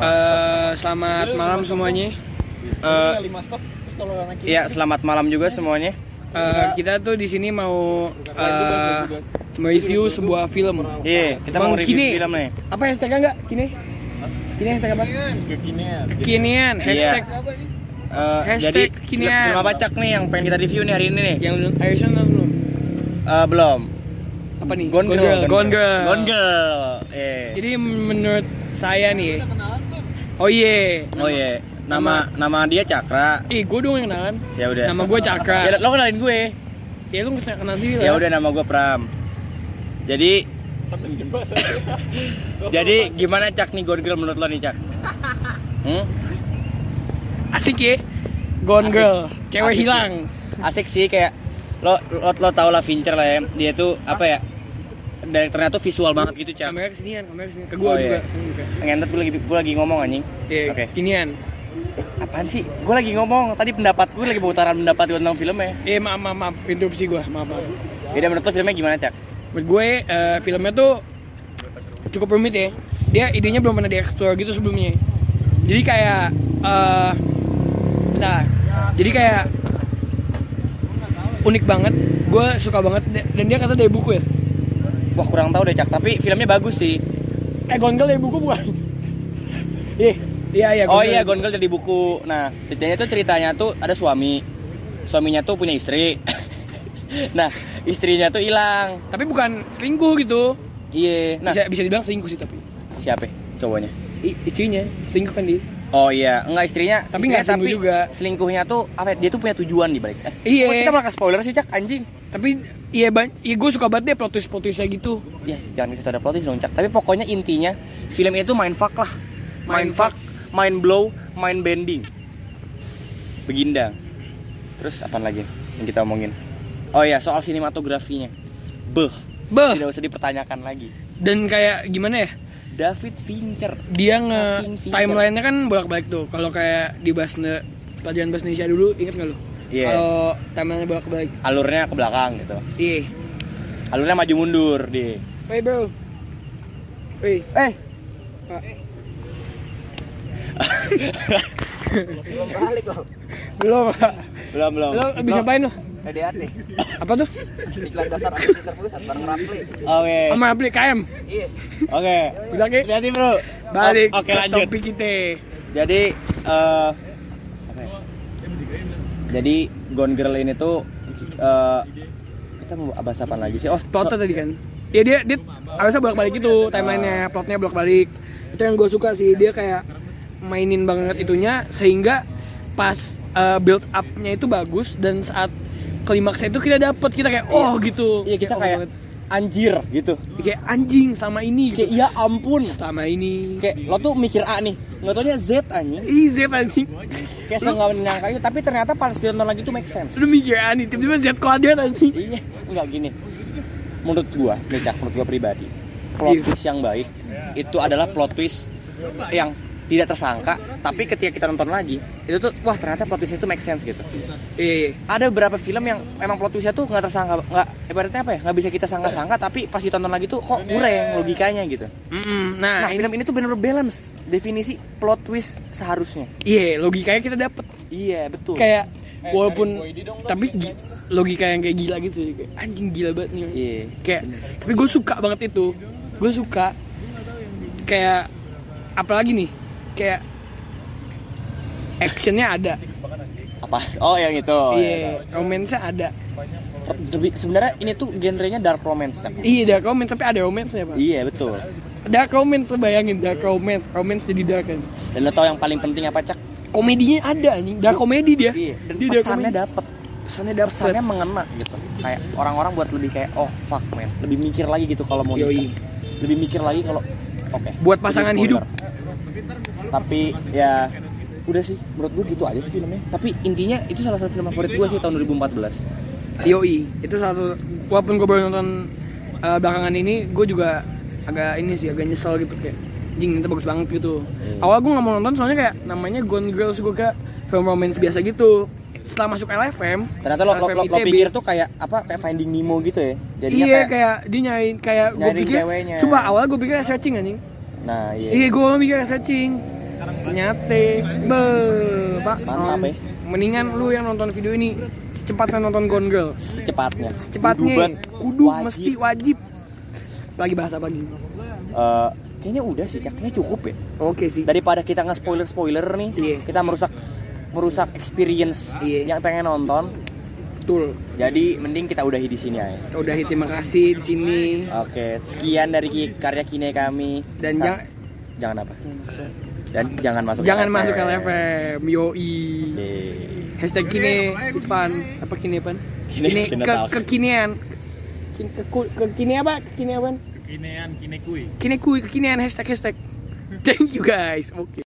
Eh, selamat malam semuanya. Eh, kalau anak Iya, selamat malam juga semuanya. Eh, kita tuh di sini mau eh, mereview sebuah film. Iya, kita Bang, mau review Kine. film nih. Apa hashtagnya enggak? Kini? Kini hashtag apa? kekinian Kinian, hashtag siapa ini Eh, Hashtag jadi Kinean. film apa cak nih yang pengen kita review nih hari ini nih? yang nonton belum? Eh, belum. Apa nih? Gone Girl. Gone Girl. Gone Girl. Eh. Jadi menurut saya nih, oh iya, Oh iya, nama nama dia Cakra. Ih, gue dong yang kenalan. Ya udah. Nama gue Cakra. Ya, lo kenalin gue. Ya lu bisa kenal diri Ya lah. udah nama gue Pram. Jadi Jadi gimana Cak nih Gone Girl menurut lo nih Cak? Hmm? Asik ya. Gone Asik. Girl, cewek Asik sih. hilang. asik sih kayak lo lo, lo tau lah Fincher lah ya dia tuh apa ya direkturnya tuh visual banget gitu cak Kamera kesinian, kamera kesinian. Ke gue Oh, juga. iya. juga. ngentet gue lagi gue lagi ngomong anjing Iya, Oke. kinian. apaan sih gue lagi ngomong tadi pendapat gue lagi pemutaran pendapat gue tentang filmnya Eh maaf maaf maaf interupsi gue maaf maaf. beda menurut lo filmnya gimana cak Menurut gue eh, filmnya tuh cukup rumit ya. Dia idenya belum pernah dieksplor gitu sebelumnya. Jadi kayak eh nah, jadi kayak unik banget. Gue suka banget dan dia kata dari buku ya. Wah kurang tahu deh cak tapi filmnya bagus sih Kayak gondel dari buku bukan? Iya, iya iya. oh iya Girl jadi buku nah jadi tuh ceritanya tuh ada suami suaminya tuh punya istri nah istrinya tuh hilang Tapi bukan selingkuh gitu. iya nah Bisa bisa dibilang selingkuh sih tapi. siapa cowoknya I, istrinya selingkuh kan dia. Oh iya, enggak istrinya. Tapi istrinya selingkuh juga. Selingkuhnya tuh apa? ya, Dia tuh punya tujuan di balik. Eh, Iya. kok kita malah spoiler sih, Cak, anjing. Tapi iya ban iya gue suka banget deh plot twist plot twistnya gitu. Ya, jangan kita ada plot twist dong, Cak. Tapi pokoknya intinya film itu main fuck lah. Main fuck, main blow, main bending. Begindang. Terus apa lagi yang kita omongin? Oh iya, soal sinematografinya. Beh, Beh. tidak usah dipertanyakan lagi. Dan kayak gimana ya? David Fincher. Dia nge timelinenya kan bolak-balik tuh. Kalau kayak di bahasa pelajaran bahasa Indonesia dulu, inget nggak lu? Iya. Kalau timelinenya bolak-balik. Alurnya ke belakang gitu. Iya. Alurnya maju mundur di. Hey bro. Hey. Eh, Pak. belum balik loh Belum, Pak. belum belum. Lo bisa apain lo? PDAT nih Apa tuh? iklan dasar anti pusat bareng Rapli Oke. Sama Apli KM. iya Oke. Bilang Ki. Hati-hati, Bro. Balik Oke, ke lanjut. topik kita. Jadi eh ya? Jadi Gone Girl ini tuh eh kita mau bahas apa lagi sih? Oh, Plotnya tadi kan. Ya dia dia harusnya bolak-balik itu timelinenya, plotnya bolak-balik. Itu yang gue suka sih dia kayak mainin banget itunya sehingga pas uh, build up-nya itu bagus dan saat klimaksnya itu kita dapet kita kayak oh gitu. Iya, kita oh kayak banget. Anjir gitu. kayak anjing sama ini Kayak gitu. ya ampun. Sama ini. Kayak lo tuh mikir A nih, nggak taunya Z anjing. Ih, Z anjing. Kayak saya nggak menyangka itu, tapi ternyata pas ditonton lagi tuh make sense. Lu mikir aneh, tiba-tiba Z kuadrat anjing. Iya, nggak gini. Menurut gua, nih menurut gua pribadi, plot Iya. twist yang baik itu adalah plot twist yang tidak tersangka, tapi ketika kita nonton lagi, itu tuh wah ternyata plot twist itu make sense gitu. Iya, iya. Ada beberapa film yang emang plot twistnya tuh nggak tersangka, nggak ibaratnya apa ya, nggak bisa kita sangka-sangka, tapi pas ditonton lagi tuh kok kurang logikanya gitu. Mm-mm. Nah, Nah, ini film ini tuh bener-bener balance definisi plot twist seharusnya. iya logikanya kita dapet. Iya betul. kayak walaupun tapi gi- logika yang kayak gila gitu kayak anjing gila banget nih Iya. kayak tapi gue suka banget itu gue suka kayak apalagi nih kayak actionnya ada Apa? Oh yang itu. iya romance ada Lebih sebenarnya ini tuh genrenya dark romance, Cak. iya dark romance tapi ada romance ya pak Iya betul. dark romance bayangin dark romance romance jadi dark kan Dan lo tau yang paling penting apa cak? komedinya ada anjing dark komedi dia Iya. Dan dia pesannya dapet. pesannya dapet Pesannya mengena gitu. Kayak orang-orang buat lebih kayak oh fuck man. Lebih mikir lagi gitu kalau mau nikah. Lebih mikir lagi kalau oke. Buat Ini pasangan hidup. Tapi ya udah sih menurut gue gitu aja sih filmnya. Tapi intinya itu salah satu film favorit gue sih tahun 2014. Yoi, itu satu walaupun gue baru nonton uh, belakangan ini, gue juga agak ini sih agak nyesel gitu kayak jing itu bagus banget gitu. Iya. Awal gue nggak mau nonton soalnya kayak namanya Gone Girls gue kayak film romance biasa gitu. Setelah masuk LFM, Ternyata lo, lo, LFM lo, lo ITB, pikir tuh kayak apa kayak Finding Nemo gitu ya. Jadinya iya kayak, kayak, dia nyariin kayak gue pikir, ceweknya. sumpah awal gue pikir searching anjing. nah iya. Iya gue mikir searching. Nyate. Be, Pak. Mantap, ya. Mendingan lu yang nonton video ini secepatnya nonton Gone Girl. Secepatnya. Secepatnya. Kudu Wajib. mesti wajib. Lagi bahas apa lagi? Eh, kayaknya udah sih, Cak. Kayaknya cukup ya. Oke sih. Daripada kita nge spoiler spoiler nih, Iya. kita merusak merusak experience Iya. yang pengen nonton. Betul. Jadi mending kita udahi di sini aja. Udah terima kasih di sini. Oke, sekian dari karya kine kami. Dan Sa- jangan jangan apa? Dan jangan masuk jangan LFM. masuk LFM. Yoi. Oke. Hashtag kini Ispan apa kini pan? Kini, Kini kini ke kekinian. Kin- ke, ke, kini apa? Kini apa? Kinean, kine kui. Kini kui kekinian hashtag hashtag. Thank you guys. Oke.